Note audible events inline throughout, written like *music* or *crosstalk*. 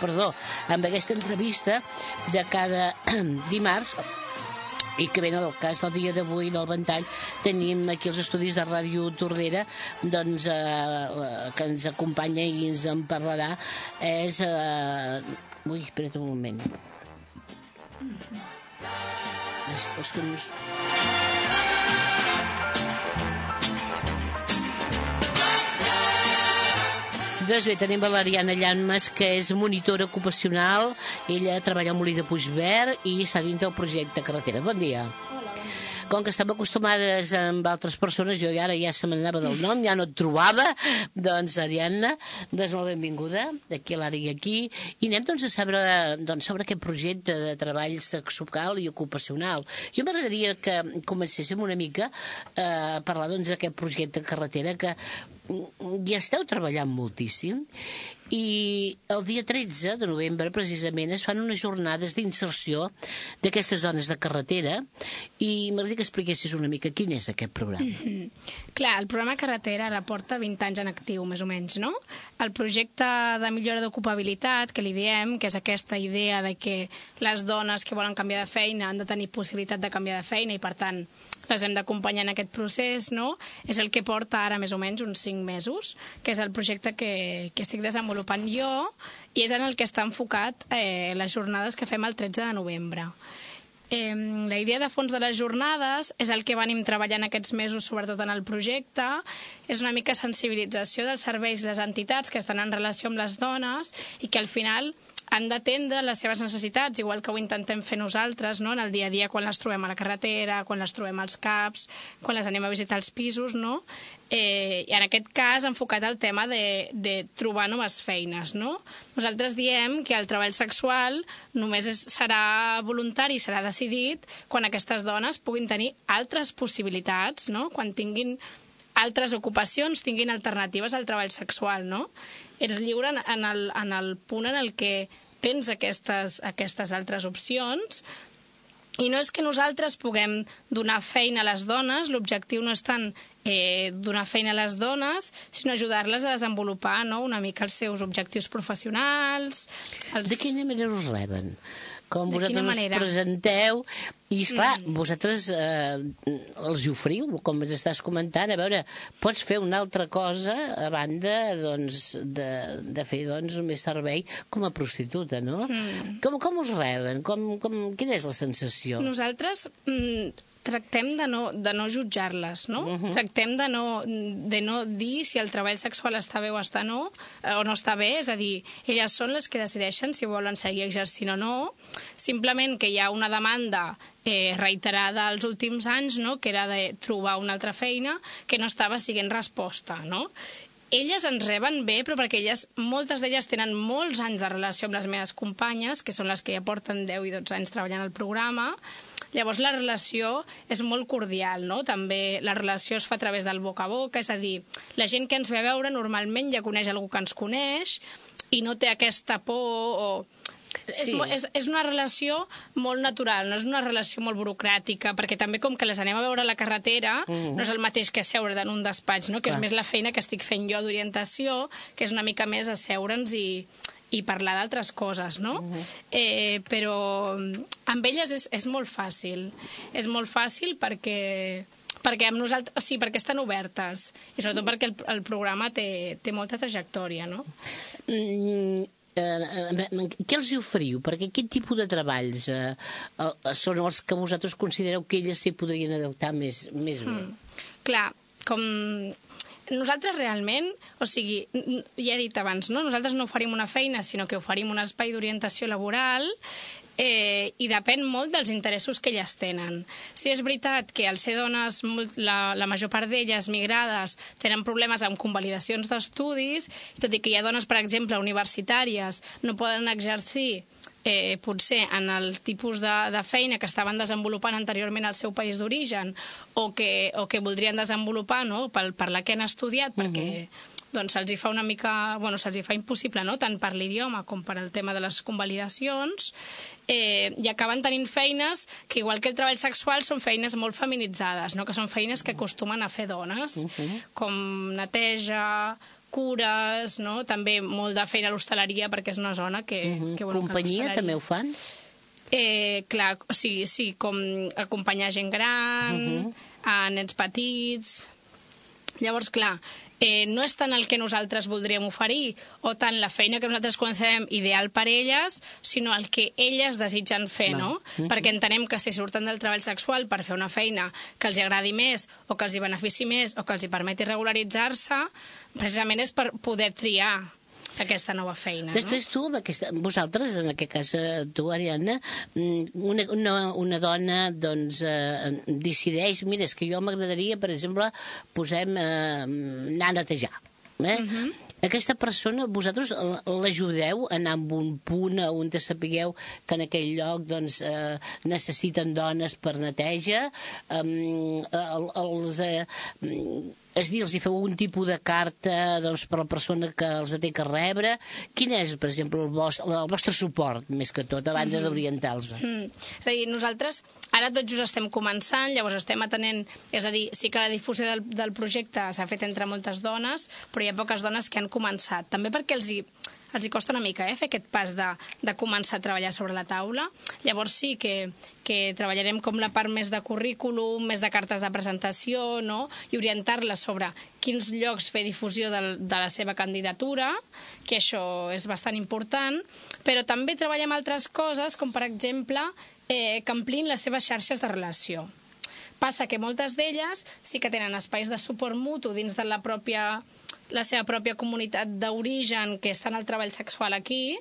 Perdó, amb aquesta entrevista de cada *clears throat* dimarts i que ben el cas del dia d'avui del ventall tenim aquí els estudis de Ràdio Tordera doncs, eh, que ens acompanya i ens en parlarà és eh... ui, espera't un moment. És, és que no Doncs bé, tenim a l'Ariana Llanmes, que és monitora ocupacional. Ella treballa al Molí de Puigverd i està dins del projecte Carretera. Bon dia. Com que estem acostumades amb altres persones, jo ara ja se m'anava del nom, ja no et trobava, doncs, Ariadna, doncs molt benvinguda, d'aquí a l'àrea aquí, i anem doncs a saber doncs, sobre aquest projecte de treball sexual i ocupacional. Jo m'agradaria que comencéssim una mica eh, a parlar doncs d'aquest projecte carretera que hi esteu treballant moltíssim i el dia 13 de novembre precisament es fan unes jornades d'inserció d'aquestes dones de carretera i m'agradaria que expliquessis una mica quin és aquest programa. Mm -hmm. Clar, el programa Carretera ara porta 20 anys en actiu, més o menys, no? El projecte de millora d'ocupabilitat, que li diem, que és aquesta idea de que les dones que volen canviar de feina han de tenir possibilitat de canviar de feina i, per tant, les hem d'acompanyar en aquest procés, no? És el que porta ara més o menys uns 5 mesos, que és el projecte que, que estic desenvolupant jo i és en el que està enfocat eh, les jornades que fem el 13 de novembre. Eh, la idea de fons de les jornades és el que venim treballant aquests mesos, sobretot en el projecte, és una mica sensibilització dels serveis i les entitats que estan en relació amb les dones i que al final han d'atendre les seves necessitats, igual que ho intentem fer nosaltres no? en el dia a dia quan les trobem a la carretera, quan les trobem als CAPs, quan les anem a visitar els pisos, no? Eh, I en aquest cas enfocat al tema de, de trobar noves feines, no? Nosaltres diem que el treball sexual només és, serà voluntari, serà decidit quan aquestes dones puguin tenir altres possibilitats, no? Quan tinguin altres ocupacions, tinguin alternatives al treball sexual, no? Ets lliure en el, en el punt en el que tens aquestes, aquestes altres opcions i no és que nosaltres puguem donar feina a les dones, l'objectiu no és tant eh, donar feina a les dones, sinó ajudar-les a desenvolupar no, una mica els seus objectius professionals. Els... De quina manera us reben? Com de vosaltres us presenteu i, esclar, mm. vosaltres eh, els hi ofriu, com ens estàs comentant, a veure, pots fer una altra cosa a banda doncs, de, de fer doncs, més servei com a prostituta, no? Mm. Com, com us reben? Com, com, quina és la sensació? Nosaltres mm, tractem de no, de no jutjar-les, no? Uh -huh. Tractem de no, de no dir si el treball sexual està bé o està no, eh, o no està bé, és a dir, elles són les que decideixen si volen seguir exercint o no, simplement que hi ha una demanda eh, reiterada als últims anys, no?, que era de trobar una altra feina que no estava siguent resposta, no? elles ens reben bé, però perquè elles, moltes d'elles tenen molts anys de relació amb les meves companyes, que són les que ja porten 10 i 12 anys treballant al programa, Llavors la relació és molt cordial, no? També la relació es fa a través del boca a boca, és a dir, la gent que ens ve a veure normalment ja coneix algú que ens coneix i no té aquesta por o... Sí. És, és, és una relació molt natural, no és una relació molt burocràtica, perquè també com que les anem a veure a la carretera, uh -huh. no és el mateix que seure en un despatx, no? que Clar. és més la feina que estic fent jo d'orientació, que és una mica més asseure'ns i, i parlar d'altres coses, no? Uh -huh. eh, però amb elles és, és molt fàcil. És molt fàcil perquè perquè amb nosaltres, o sigui, perquè estan obertes i sobretot perquè el, el programa té, té molta trajectòria, no? Mm, eh, què els oferiu? Perquè quin tipus de treballs eh, eh, són els que vosaltres considereu que elles s'hi podrien adaptar més, més bé? Mm. Clar, com nosaltres realment, o sigui, ja he dit abans, no? nosaltres no oferim una feina, sinó que oferim un espai d'orientació laboral eh, i depèn molt dels interessos que elles tenen. Si és veritat que al ser dones, molt, la, la major part d'elles migrades, tenen problemes amb convalidacions d'estudis, tot i que hi ha dones, per exemple, universitàries, no poden exercir eh, potser en el tipus de, de feina que estaven desenvolupant anteriorment al seu país d'origen o, que, o que voldrien desenvolupar no? per, per la que han estudiat, perquè uh -huh doncs se'ls fa una mica, bueno, se'ls fa impossible, no? tant per l'idioma com per al tema de les convalidacions, eh, i acaben tenint feines que, igual que el treball sexual, són feines molt feminitzades, no? que són feines que acostumen a fer dones, uh -huh. com neteja, cures, no? també molt de feina a l'hostaleria perquè és una zona que... Uh -huh. que bueno, Companyia que també ho fan? Eh, clar, o sigui, sí, com acompanyar gent gran, uh -huh. a nens petits... Llavors, clar, eh, no és tant el que nosaltres voldríem oferir o tant la feina que nosaltres considerem ideal per elles, sinó el que elles desitgen fer, no? Mm -hmm. Perquè entenem que si surten del treball sexual per fer una feina que els agradi més o que els hi benefici més o que els hi permeti regularitzar-se, precisament és per poder triar aquesta nova feina. Després no? tu, amb aquesta, vosaltres, en aquest cas eh, tu, Ariadna, mm, una, una, una dona doncs, eh, decideix, mira, és que jo m'agradaria, per exemple, posem eh, anar a netejar. Eh? Uh mhm. -huh. Aquesta persona, vosaltres l'ajudeu a anar a un punt on te sapigueu que en aquell lloc doncs, eh, necessiten dones per neteja, eh, els, eh, és dir, els hi feu un tipus de carta doncs, per a la persona que els té que rebre. Quin és, per exemple, el vostre, el vostre suport, més que tot, a banda mm -hmm. d'orientar-los? Mm. És a dir, nosaltres ara tot just estem començant, llavors estem atenent... És a dir, sí que la difusió del, del projecte s'ha fet entre moltes dones, però hi ha poques dones que han començat. També perquè els hi els hi costa una mica eh, fer aquest pas de, de començar a treballar sobre la taula. Llavors sí que, que treballarem com la part més de currículum, més de cartes de presentació, no? i orientar-les sobre quins llocs fer difusió de, de la seva candidatura, que això és bastant important, però també treballem altres coses, com per exemple eh, que amplin les seves xarxes de relació. Passa que moltes d'elles sí que tenen espais de suport mutu dins de la pròpia la seva pròpia comunitat d'origen que estan al treball sexual aquí,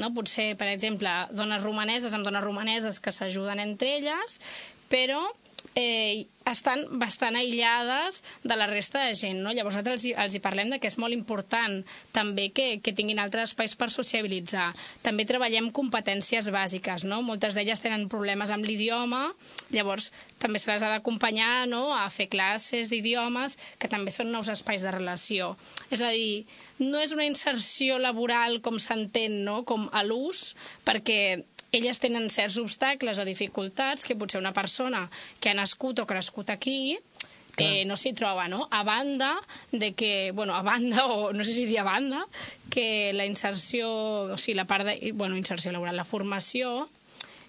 no? potser, per exemple, dones romaneses amb dones romaneses que s'ajuden entre elles, però eh, estan bastant aïllades de la resta de gent. No? Llavors nosaltres els, els hi parlem de que és molt important també que, que tinguin altres espais per sociabilitzar. També treballem competències bàsiques. No? Moltes d'elles tenen problemes amb l'idioma, llavors també se les ha d'acompanyar no? a fer classes d'idiomes, que també són nous espais de relació. És a dir, no és una inserció laboral com s'entén, no? com a l'ús, perquè elles tenen certs obstacles o dificultats que potser una persona que ha nascut o crescut aquí que no s'hi troba, no? A banda de que, bueno, a banda, o no sé si dir a banda, que la inserció, o sigui, la part de, bueno, inserció laboral, la formació,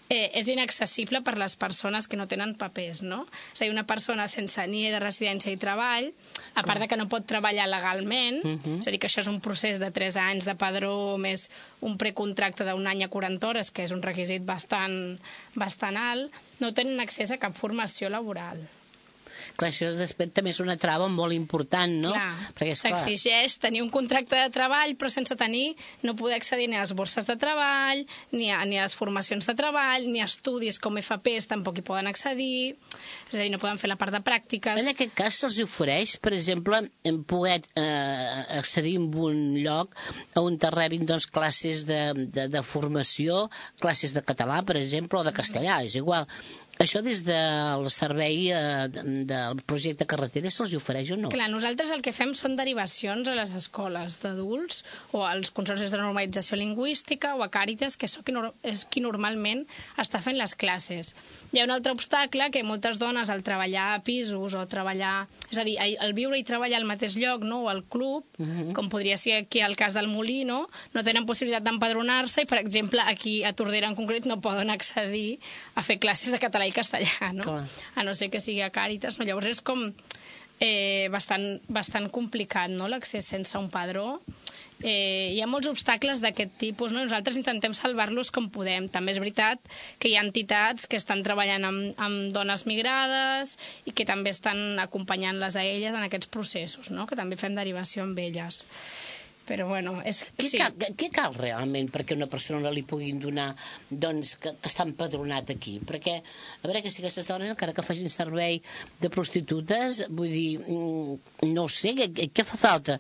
eh, és inaccessible per les persones que no tenen papers, no? És a dir, una persona sense ni de residència i treball, a part de que no pot treballar legalment, uh mhm. -huh. és a dir, que això és un procés de 3 anys de padró més un precontracte d'un any a 40 hores, que és un requisit bastant, bastant alt, no tenen accés a cap formació laboral. Clar, això després també és una trava molt important, no? Clar, s'exigeix tenir un contracte de treball, però sense tenir, no poder accedir ni a les borses de treball, ni a, ni a les formacions de treball, ni a estudis com FPs tampoc hi poden accedir, és a dir, no poden fer la part de pràctiques. En aquest cas se'ls ofereix, per exemple, en poder eh, accedir a un lloc on te rebin doncs, classes de, de, de formació, classes de català, per exemple, o de castellà, és igual això des del servei eh, del projecte carretera se'ls ofereix o no? Clar, nosaltres el que fem són derivacions a les escoles d'adults o als consorcis de normalització lingüística o a Càritas, que qui, és qui normalment està fent les classes. Hi ha un altre obstacle que moltes dones al treballar a pisos o treballar... És a dir, el viure i treballar al mateix lloc, no?, o al club, uh mhm. -huh. com podria ser aquí el cas del Molino, no tenen possibilitat d'empadronar-se i, per exemple, aquí a Tordera en concret no poden accedir a fer classes de català i castellà, no? Clar. A no ser que sigui a Càritas, no? Llavors és com eh, bastant, bastant complicat, no?, l'accés sense un padró. Eh, hi ha molts obstacles d'aquest tipus, no? Nosaltres intentem salvar-los com podem. També és veritat que hi ha entitats que estan treballant amb, amb dones migrades i que també estan acompanyant-les a elles en aquests processos, no? Que també fem derivació amb elles. Però, bueno, és... Què, sí. cal, què cal realment perquè una persona li puguin donar doncs, que, que està empadronat aquí? Perquè, a veure, que si aquestes dones, encara que facin servei de prostitutes, vull dir, mm, no sé, què, què fa falta?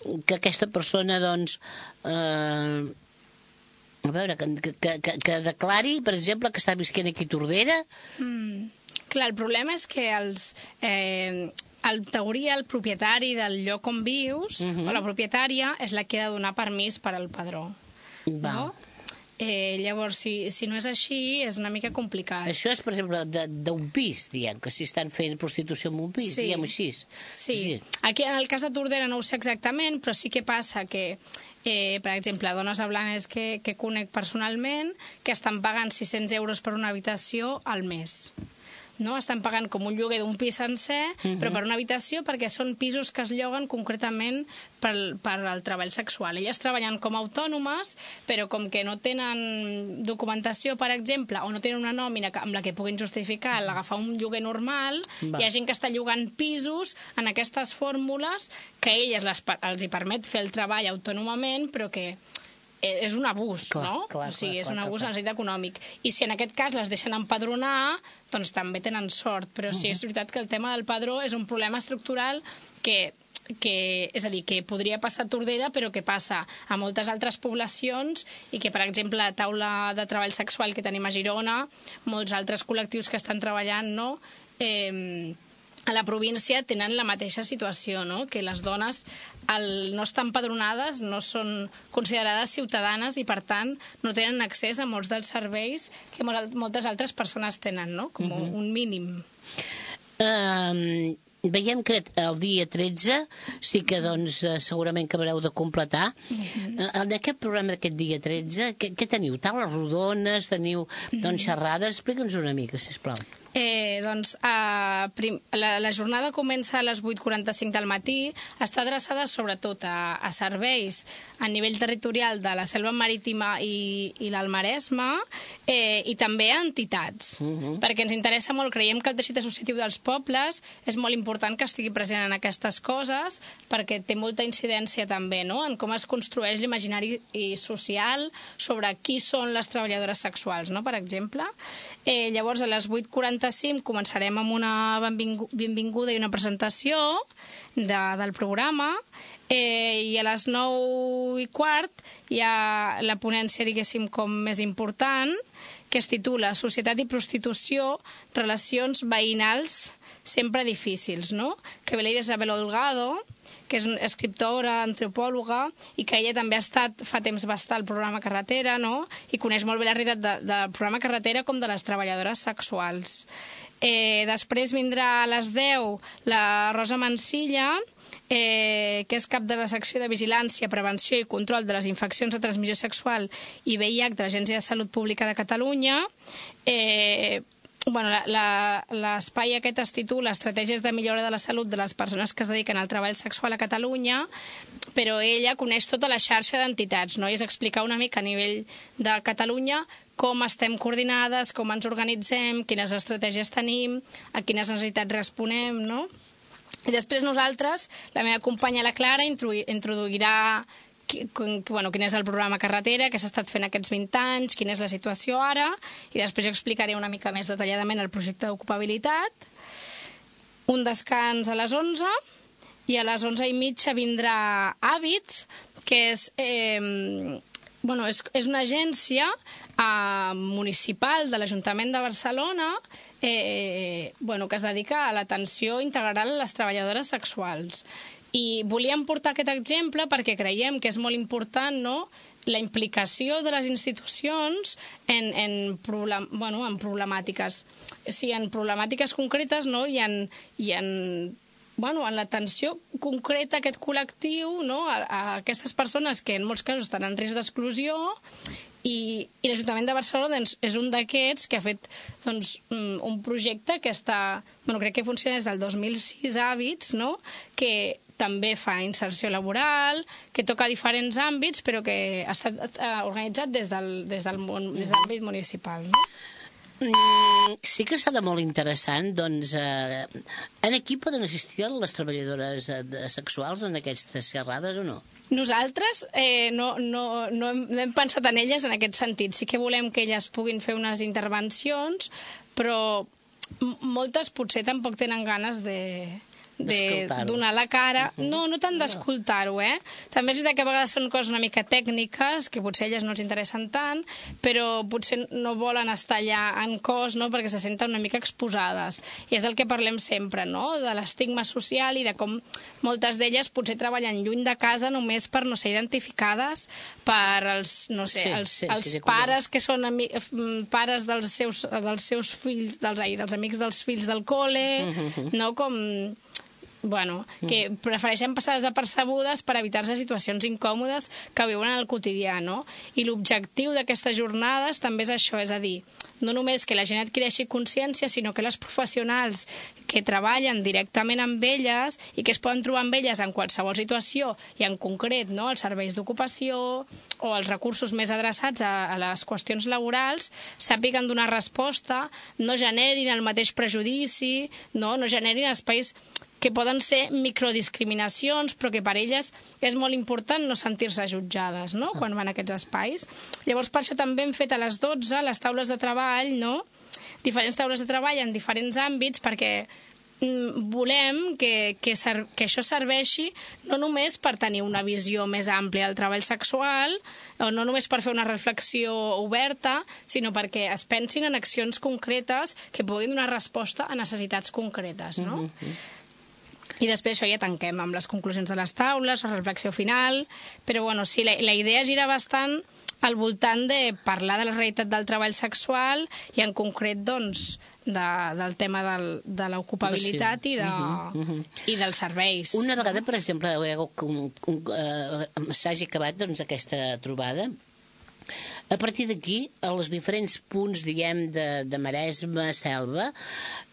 Que aquesta persona, doncs, eh, a veure, que, que, que, que declari, per exemple, que està visquent aquí a Tordera? Mm. Clar, el problema és que els... Eh, en teoria, el propietari del lloc on vius, uh -huh. o la propietària, és la que ha de donar permís per al padró. Va. No? Eh, llavors, si, si no és així, és una mica complicat. Això és, per exemple, de- d'un pis, diguem, que si estan fent prostitució en un pis, Sí. diguem així. Sí. Aquí, en el cas de Tordera, no ho sé exactament, però sí que passa que, eh, per exemple, dones ablanes que, que conec personalment, que estan pagant 600 euros per una habitació al mes. No? Estan pagant com un lloguer d'un pis sencer, uh -huh. però per una habitació perquè són pisos que es lloguen concretament per, per al treball sexual. Elles treballen com a autònomes, però com que no tenen documentació, per exemple, o no tenen una nòmina amb la que puguin justificar l'agafar un lloguer normal, Va. hi ha gent que està llogant pisos en aquestes fórmules que elles les, els hi permet fer el treball autònomament, però que és un abús, Clar, no? clar, o sigui, clar, és clar, un abús clar, en el sentit econòmic. I si en aquest cas les deixen empadronar, doncs també tenen sort. Però sí, és veritat que el tema del padró és un problema estructural que que, és a dir, que podria passar a Tordera, però que passa a moltes altres poblacions i que, per exemple, a taula de treball sexual que tenim a Girona, molts altres col·lectius que estan treballant, no?, eh, a la província tenen la mateixa situació, no? que les dones al no estar empadronades no són considerades ciutadanes i, per tant, no tenen accés a molts dels serveis que mol- moltes altres persones tenen, no? com uh -huh. un mínim. Um, veiem que el dia 13 sí que doncs, eh, segurament que haureu de completar. Uh En aquest programa d'aquest dia 13, què, què teniu? Taules rodones, teniu doncs, xerrades? Explica'ns una mica, sisplau. Eh, doncs a prim, la, la jornada comença a les 8.45 del matí, està adreçada sobretot a, a serveis a nivell territorial de la selva marítima i, i l'Alt Maresme eh, i també a entitats, uh -huh. perquè ens interessa molt, creiem que el teixit associatiu dels pobles és molt important que estigui present en aquestes coses perquè té molta incidència també no? en com es construeix l'imaginari social sobre qui són les treballadores sexuals, no? per exemple. Eh, llavors, a les 8.45 començarem amb una benvingu benvinguda i una presentació de, del programa eh, i a les 9 i quart hi ha la ponència, diguéssim, com més important, que es titula Societat i prostitució, relacions veïnals sempre difícils, no? Que ve l'Ida Isabel Olgado, que és escriptora, antropòloga, i que ella també ha estat, fa temps va estar al programa Carretera, no? I coneix molt bé la realitat de, del programa Carretera com de les treballadores sexuals. Eh, després vindrà a les 10 la Rosa Mansilla, eh, que és cap de la secció de Vigilància, Prevenció i Control de les Infeccions de Transmissió Sexual i VIH de l'Agència de Salut Pública de Catalunya. Eh, bueno, l'espai aquest es titula Estratègies de millora de la salut de les persones que es dediquen al treball sexual a Catalunya, però ella coneix tota la xarxa d'entitats, no? I és explicar una mica a nivell de Catalunya com estem coordinades, com ens organitzem, quines estratègies tenim, a quines necessitats responem, no? I després nosaltres, la meva companya la Clara introdu- introduirà qui- bueno, quin és el programa Carretera, què s'ha estat fent aquests 20 anys, quina és la situació ara, i després jo explicaré una mica més detalladament el projecte d'ocupabilitat. Un descans a les 11, i a les 11 i mitja vindrà Hàbits, que és, eh, bueno, és, és una agència eh, municipal de l'Ajuntament de Barcelona eh, bueno, que es dedica a l'atenció integral a les treballadores sexuals. I volíem portar aquest exemple perquè creiem que és molt important no? la implicació de les institucions en, en, problem, bueno, en problemàtiques. Sí, en problemàtiques concretes no? i en, i en bueno, en l'atenció concreta a aquest col·lectiu, no? a, a aquestes persones que en molts casos estan en risc d'exclusió i, i l'Ajuntament de Barcelona doncs, és un d'aquests que ha fet doncs, mm, un projecte que està, bueno, crec que funciona des del 2006 Hàbits, no? que també fa inserció laboral, que toca diferents àmbits, però que ha estat eh, organitzat des del, des del, món- des de l'àmbit municipal. No? mm, sí que serà molt interessant, doncs, eh, en aquí poden assistir les treballadores eh, sexuals en aquestes xerrades o no? Nosaltres eh, no, no, no, hem, no hem pensat en elles en aquest sentit. Sí que volem que elles puguin fer unes intervencions, però moltes potser tampoc tenen ganes de de donar la cara. No, no tant d'escoltar-ho, eh? També és veritat que a vegades són coses una mica tècniques, que potser elles no els interessen tant, però potser no volen estar allà en cos, no?, perquè se senten una mica exposades. I és del que parlem sempre, no?, de l'estigma social i de com moltes d'elles potser treballen lluny de casa només per no ser identificades per els, no sé, Sí, els, sí, els sí, sí, pares que són mm, pares dels seus, dels seus fills, dels, ai, dels amics dels fills del col·le, Mm-hmm. no?, com bueno, que prefereixen passar desapercebudes per evitar-se situacions incòmodes que viuen en el quotidià, no? I l'objectiu d'aquestes jornades també és això, és a dir, no només que la gent adquireixi consciència, sinó que les professionals que treballen directament amb elles i que es poden trobar amb elles en qualsevol situació i en concret no, els serveis d'ocupació o els recursos més adreçats a, a les qüestions laborals sàpiguen donar resposta, no generin el mateix prejudici, no, no generin espais que poden ser microdiscriminacions, però que per elles és molt important no sentir-se jutjades, no?, quan van a aquests espais. Llavors, per això també hem fet a les 12 les taules de treball, no?, diferents taules de treball en diferents àmbits, perquè mm, volem que, que, ser, que això serveixi no només per tenir una visió més àmplia del treball sexual, o no només per fer una reflexió oberta, sinó perquè es pensin en accions concretes que puguin donar resposta a necessitats concretes, no? Mm -hmm. I després això ja tanquem amb les conclusions de les taules, la reflexió final, però bueno, sí, la, la idea gira bastant al voltant de parlar de la realitat del treball sexual i en concret, doncs, de, del tema del, de l'ocupabilitat i, de, uh -huh, uh -huh. i dels serveis. Una vegada, per exemple, un, un, uh, s'hagi acabat doncs, aquesta trobada, a partir d'aquí, als diferents punts, diguem, de, de Maresme, Selva,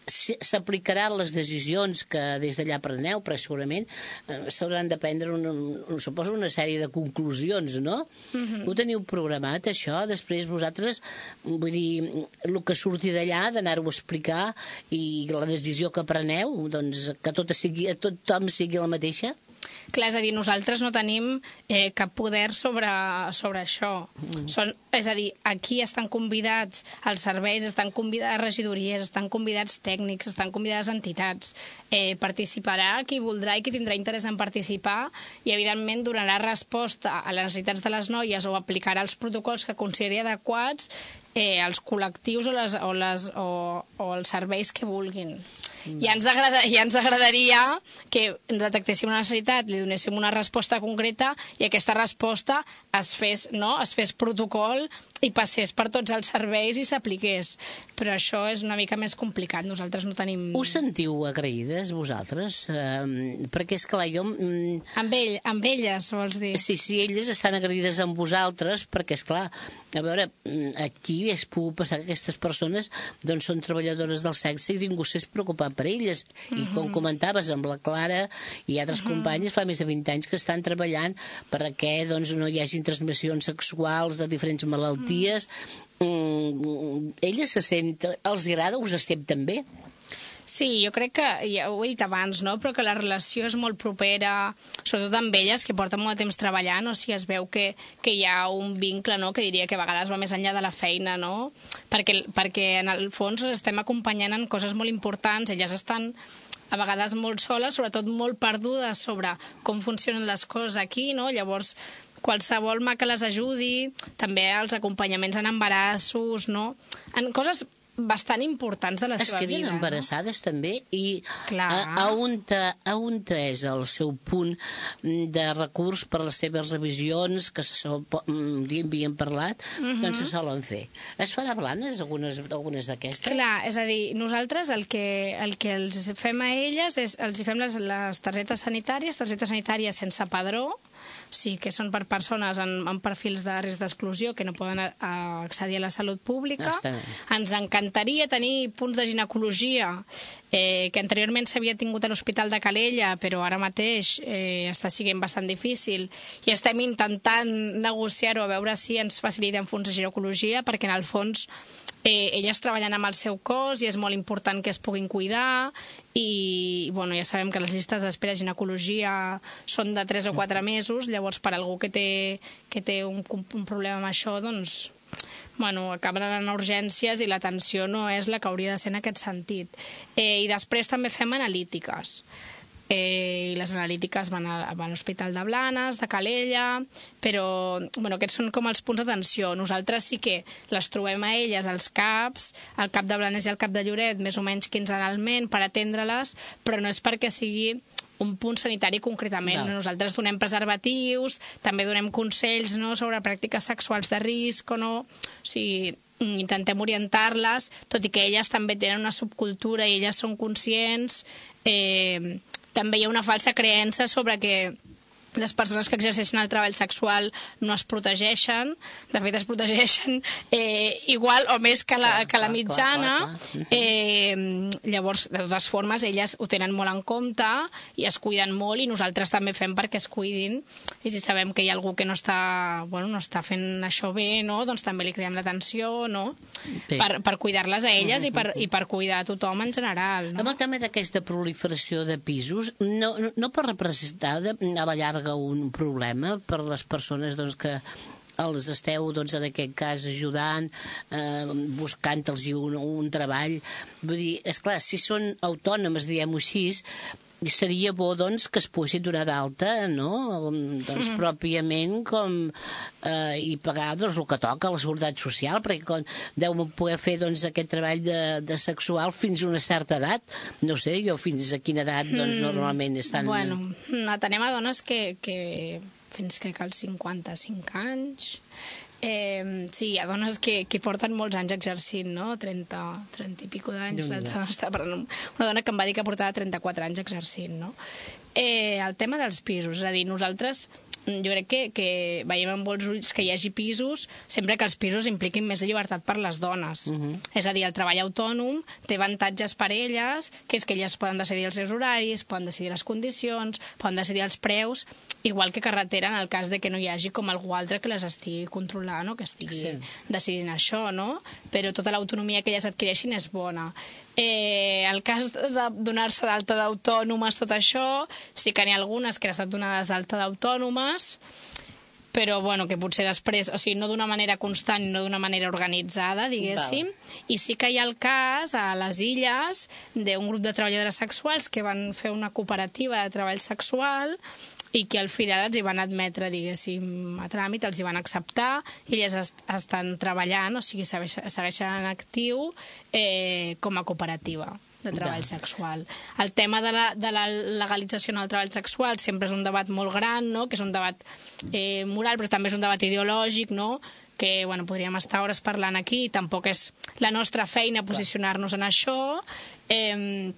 s'aplicaran les decisions que des d'allà preneu, però segurament eh, s'hauran de prendre, un, un, suposo, una sèrie de conclusions, no? Uh -huh. Ho teniu programat, això? Després vosaltres, vull dir, el que surti d'allà, d'anar-ho a explicar i la decisió que preneu, doncs que tot sigui, tothom sigui la mateixa? Clar, és a dir, nosaltres no tenim eh, cap poder sobre, sobre això. Mm. Són, és a dir, aquí estan convidats els serveis, estan convidades regidories, estan convidats tècnics, estan convidades entitats. Eh, participarà qui voldrà i qui tindrà interès en participar i, evidentment, donarà resposta a les necessitats de les noies o aplicarà els protocols que consideri adequats eh, als col·lectius o, les, o, les, o, o els serveis que vulguin. Ja ens, agrada, ja ens agradaria que detectéssim una necessitat, li donéssim una resposta concreta i aquesta resposta es fes, no? es fes protocol i passés per tots els serveis i s'apliqués. Però això és una mica més complicat. Nosaltres no tenim... Us sentiu agraïdes, vosaltres? Uh, perquè, és clar, jo... Mm, amb, ell, amb elles, vols dir? Sí, sí, elles estan agraïdes amb vosaltres, perquè, és clar, a veure, aquí es pogut passar que aquestes persones doncs, són treballadores del sexe i ningú s'és preocupat per elles. Uh -huh. I com comentaves amb la Clara i altres uh -huh. companyes, fa més de 20 anys que estan treballant perquè doncs, no hi hagi transmissions sexuals de diferents malalties. Mm, elles se senten, els agrada, us accepten bé? Sí, jo crec que, ja ho he dit abans, no? però que la relació és molt propera, sobretot amb elles, que porten molt de temps treballant, o sigui, es veu que, que hi ha un vincle no? que diria que a vegades va més enllà de la feina, no? perquè, perquè en el fons estem acompanyant en coses molt importants, elles estan a vegades molt soles, sobretot molt perdudes sobre com funcionen les coses aquí, no? llavors qualsevol mà que les ajudi, també els acompanyaments en embarassos, no? en coses bastant importants de la es seva vida. Es queden embarassades no? també i Clar. a, a, on te, a on te és el seu punt de recurs per les seves revisions que se sol, un dia havíem parlat uh -huh. doncs se solen fer. Es farà blanes algunes, algunes d'aquestes? Clar, és a dir, nosaltres el que, el que els fem a elles és els fem les, les targetes sanitàries, targetes sanitàries sense padró, sí que són per persones en, en perfils de risc d'exclusió que no poden a, a accedir a la salut pública. Ens encantaria tenir punts de ginecologia eh, que anteriorment s'havia tingut a l'Hospital de Calella, però ara mateix eh, està sent bastant difícil i estem intentant negociar-ho a veure si ens faciliten fons de ginecologia, perquè en el fons eh, elles treballen amb el seu cos i és molt important que es puguin cuidar i bueno, ja sabem que les llistes d'espera de ginecologia són de 3 o 4 mesos, llavors per algú que té, que té un, un problema amb això, doncs bueno, acaben anant a urgències i l'atenció no és la que hauria de ser en aquest sentit. Eh, I després també fem analítiques eh, i les analítiques van, a, van a l'Hospital de Blanes, de Calella, però bueno, aquests són com els punts d'atenció. Nosaltres sí que les trobem a elles als CAPs, al CAP de Blanes i al CAP de Lloret, més o menys quinzenalment, per atendre-les, però no és perquè sigui un punt sanitari concretament. No. Nosaltres donem preservatius, també donem consells no, sobre pràctiques sexuals de risc o no. O sigui, intentem orientar-les, tot i que elles també tenen una subcultura i elles són conscients, eh, també hi ha una falsa creença sobre que les persones que exerceixen el treball sexual no es protegeixen, de fet es protegeixen eh, igual o més que la, que la mitjana, eh, llavors, de totes formes, elles ho tenen molt en compte i es cuiden molt i nosaltres també fem perquè es cuidin i si sabem que hi ha algú que no està, bueno, no està fent això bé, no? doncs també li cridem l'atenció no? per, per cuidar-les a elles i per, i per cuidar a tothom en general. No? Amb el tema d'aquesta proliferació de pisos, no, no, no pot representar a la llarga un problema per les persones doncs, que els esteu, doncs, en aquest cas, ajudant, eh, buscant-los un, un treball. Vull dir, esclar, si són autònomes, diguem-ho així, seria bo doncs, que es poguessin donar d'alta no? doncs, mm. pròpiament com, eh, i pagar doncs, el que toca a la seguretat social perquè com, deu poder fer doncs, aquest treball de, de sexual fins a una certa edat no sé, jo fins a quina edat doncs, mm. normalment estan... Bueno, atenem a dones que, que fins que als 55 anys Eh, sí, hi ha dones que, que porten molts anys exercint, no? 30, 30 i pico d'anys. L'altra dona està parlant una dona que em va dir que portava 34 anys exercint, no? Eh, el tema dels pisos, és a dir, nosaltres jo crec que, que veiem amb molts ulls que hi hagi pisos sempre que els pisos impliquin més llibertat per les dones. Uh -huh. És a dir, el treball autònom té avantatges per elles, que és que elles poden decidir els seus horaris, poden decidir les condicions, poden decidir els preus, igual que carretera en el cas de que no hi hagi com algú altre que les estigui controlant o que estigui sí. decidint això, no? Però tota l'autonomia que elles adquireixin és bona. Eh, el cas de donar-se d'alta d'autònomes, tot això, sí que n'hi ha algunes que han estat donades d'alta d'autònomes, però bueno, que potser després, o sigui, no d'una manera constant, no d'una manera organitzada, diguéssim, Val. i sí que hi ha el cas a les illes d'un grup de treballadores sexuals que van fer una cooperativa de treball sexual i que al final els hi van admetre, diguéssim, a tràmit, els hi van acceptar i elles est estan treballant, o sigui, segueixen en actiu eh, com a cooperativa de treball ja. sexual. El tema de la, de la legalització del treball sexual sempre és un debat molt gran, no? que és un debat eh, moral, però també és un debat ideològic, no? que bueno, podríem estar hores parlant aquí, tampoc és la nostra feina posicionar-nos en això, eh,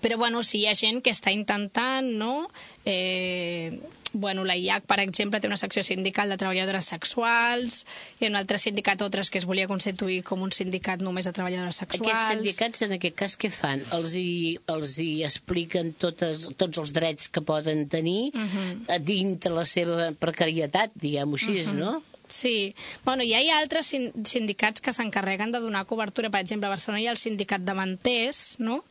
però bueno, sí, hi ha gent que està intentant no? Eh, bueno, la IAC, per exemple, té una secció sindical de treballadores sexuals, i un altre sindicat, altres que es volia constituir com un sindicat només de treballadores sexuals. Aquests sindicats, en aquest cas, què fan? Els hi, els hi expliquen totes, tots els drets que poden tenir uh mhm. -huh. dintre la seva precarietat, diguem-ho així, uh mhm. -huh. no? Sí. Bueno, ja hi ha altres sindicats que s'encarreguen de donar cobertura. Per exemple, a Barcelona hi ha el sindicat de manters, no?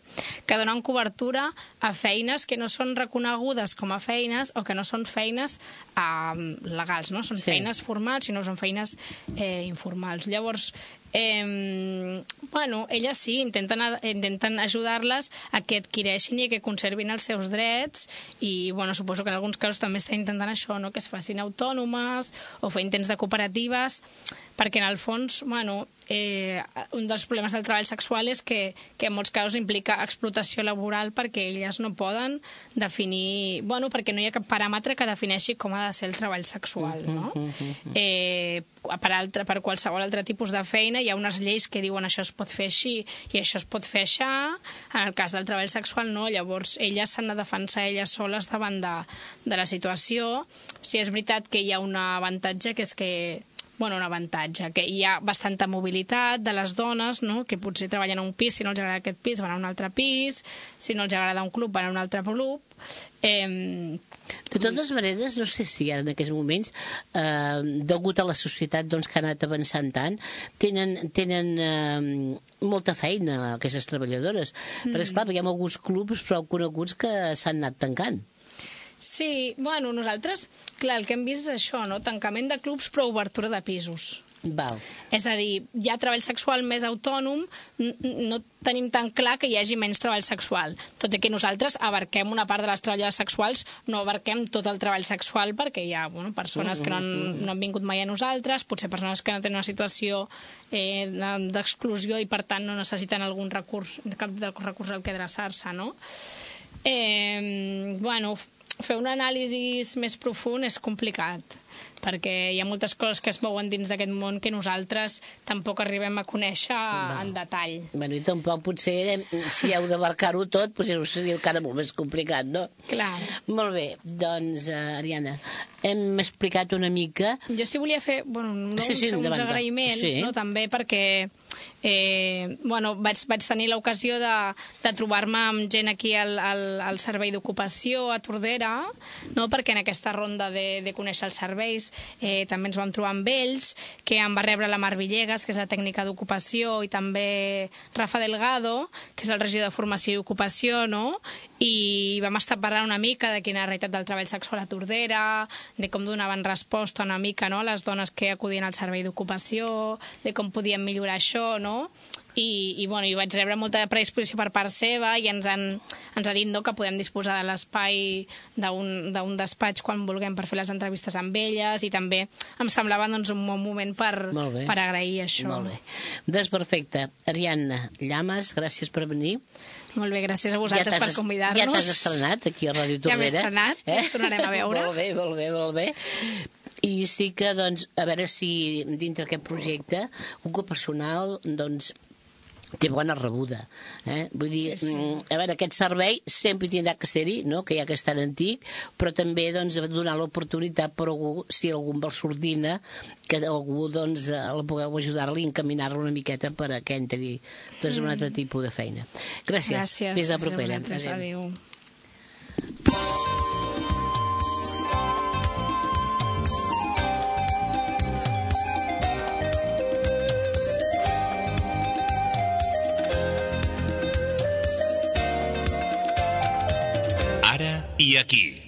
que donen cobertura a feines que no són reconegudes com a feines o que no són feines eh, legals, no? Són sí. feines formals, sinó són feines eh, informals. Llavors, eh, bueno, elles sí, intenten, intenten ajudar-les a que adquireixin i que conservin els seus drets i, bueno, suposo que en alguns casos també està intentant això, no? que es facin autònomes o fer intents de cooperatives perquè en el fons, bueno, eh, un dels problemes del treball sexual és que, que en molts casos implica explotació laboral perquè elles no poden definir... Bueno, perquè no hi ha cap paràmetre que defineixi com ha de ser el treball sexual, no? Eh, per, altre, per qualsevol altre tipus de feina hi ha unes lleis que diuen això es pot fer així i això es pot fer així. En el cas del treball sexual no, llavors elles s'han de defensar elles soles davant de, de la situació. Si és veritat que hi ha un avantatge que és que bueno, un avantatge, que hi ha bastanta mobilitat de les dones, no? que potser treballen a un pis, si no els agrada aquest pis van a un altre pis, si no els agrada un club van a un altre club. Eh... De totes maneres, no sé si ara en aquests moments, eh, degut a la societat doncs, que ha anat avançant tant, tenen, tenen eh, molta feina aquestes treballadores. Mm. Però, esclar, hi ha alguns clubs prou coneguts que s'han anat tancant. Sí, bueno, nosaltres, clar, el que hem vist és això, no? Tancament de clubs però obertura de pisos. Val. És a dir, hi ha treball sexual més autònom, no tenim tan clar que hi hagi menys treball sexual. Tot i que nosaltres abarquem una part de les treballadores sexuals, no abarquem tot el treball sexual perquè hi ha bueno, persones que no han, mm-hmm. no han vingut mai a nosaltres, potser persones que no tenen una situació eh, d'exclusió i per tant no necessiten algun recurs, cap recurs al que adreçar-se, no? Eh, bueno, fer un anàlisi més profund és complicat perquè hi ha moltes coses que es mouen dins d'aquest món que nosaltres tampoc arribem a conèixer no. en detall. Bueno, i tampoc potser, si heu d'abarcar-ho tot, potser seria encara molt més complicat, no? Clar. Molt bé, doncs, uh, Ariana, hem explicat una mica... Jo sí volia fer, bueno, no, sí, sí, uns, uns agraïments, sí. no?, també perquè eh, bueno, vaig, vaig tenir l'ocasió de, de trobar-me amb gent aquí al, al, al servei d'ocupació a Tordera, no? perquè en aquesta ronda de, de conèixer els serveis eh, també ens vam trobar amb ells, que em va rebre la Mar Villegas, que és la tècnica d'ocupació, i també Rafa Delgado, que és el regidor de formació i ocupació, no? i vam estar parlant una mica de quina realitat del treball sexual a Tordera, de com donaven resposta una mica no? a les dones que acudien al servei d'ocupació, de com podien millorar això, no? I, i, bueno, i vaig rebre molta predisposició per part seva i ens, han, ens ha dit no, que podem disposar de l'espai d'un despatx quan vulguem per fer les entrevistes amb elles i també em semblava doncs, un bon moment per, per agrair això. Molt bé. Doncs perfecte. Ariadna Llames, gràcies per venir. Molt bé, gràcies a vosaltres ja per convidar-nos. Ja t'has estrenat aquí a Ràdio Tordera. Ja m'he estrenat, eh? ens tornarem a veure. *laughs* molt bé, molt bé, molt bé. I sí que, doncs, a veure si dintre aquest projecte ocupacional, doncs, té bona rebuda. Eh? Vull dir, sí, sí. Mm, a veure, aquest servei sempre tindrà que ser-hi, no? que ja que és tan antic, però també doncs, donar l'oportunitat per algú, si algú vol sortir que algú doncs, la pugueu ajudar-li i encaminar-lo una miqueta per a que entri doncs, mm. un altre tipus de feina. Gràcies. Gràcies. Fins a propera. Adéu. Adéu. I aquí.